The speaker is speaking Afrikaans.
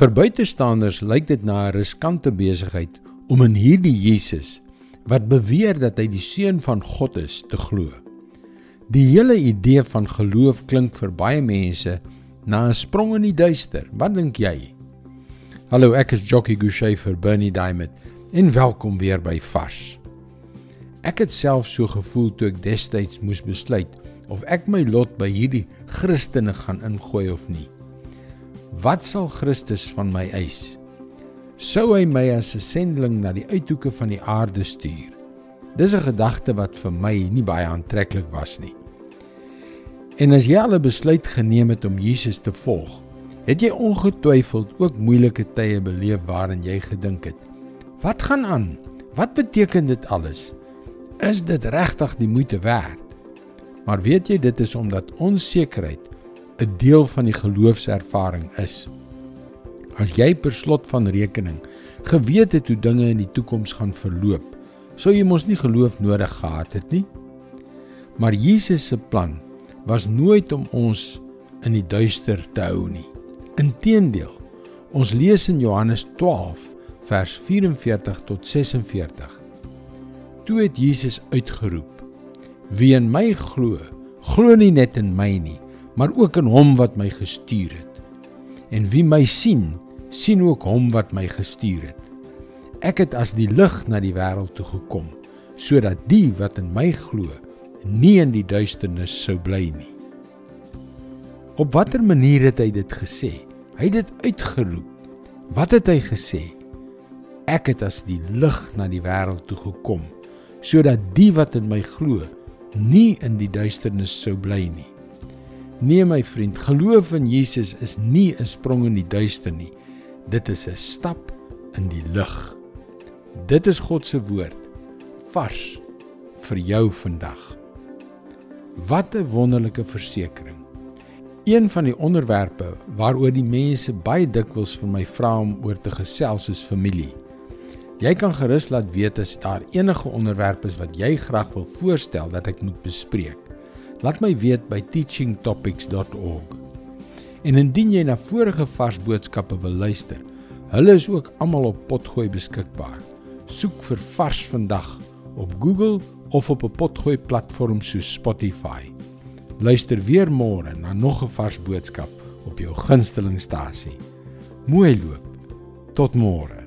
Vir buitestanders lyk dit na 'n riskante besigheid om in hierdie Jesus wat beweer dat hy die seun van God is te glo. Die hele idee van geloof klink vir baie mense na 'n sprong in die duister. Wat dink jy? Hallo, ek is Jockey Gouchee vir Bernie Diamond en welkom weer by Vars. Ek het self so gevoel toe ek destyds moes besluit of ek my lot by hierdie Christene gaan ingooi of nie. Wat sal Christus van my eis? Sou hy my as 'n sendeling na die uithoeke van die aarde stuur? Dis 'n gedagte wat vir my nie baie aantreklik was nie. En as jy al 'n besluit geneem het om Jesus te volg, het jy ongetwyfeld ook moeilike tye beleef waarin jy gedink het: Wat gaan aan? Wat beteken dit alles? Is dit regtig die moeite werd? Maar weet jy dit is omdat onsekerheid 'n deel van die geloofservaring is. As jy per slot van rekening geweet het hoe dinge in die toekoms gaan verloop, sou jy mos nie geloof nodig gehad het nie. Maar Jesus se plan was nooit om ons in die duister te hou nie. Inteendeel, ons lees in Johannes 12 vers 44 tot 46. Toe het Jesus uitgeroep: Wie in my glo, glo nie net in my nie, maar ook in hom wat my gestuur het. En wie my sien, sien ook hom wat my gestuur het. Ek het as die lig na die wêreld toe gekom, sodat die wat in my glo, nie in die duisternis sou bly nie. Op watter manier het hy dit gesê? Hy het dit uitgeroep. Wat het hy gesê? Ek het as die lig na die wêreld toe gekom, sodat die wat in my glo, nie in die duisternis sou bly nie. Nee my vriend, geloof in Jesus is nie 'n sprong in die duister nie. Dit is 'n stap in die lig. Dit is God se woord vars vir jou vandag. Wat 'n wonderlike versekering. Een van die onderwerpe waaroor die mense baie dikwels vir my vra om oor te gesels is familie. Jy kan gerus laat weet as daar enige onderwerpe is wat jy graag wil voorstel dat ek moet bespreek. Laat my weet by teachingtopics.org. En indien jy na vorige vars boodskappe wil luister, hulle is ook almal op Potgooi beskikbaar. Soek vir Vars vandag op Google of op 'n Potgooi platform soos Spotify. Luister weer môre na nog 'n vars boodskap op jou gunstelingstasie. Mooi loop. Tot môre.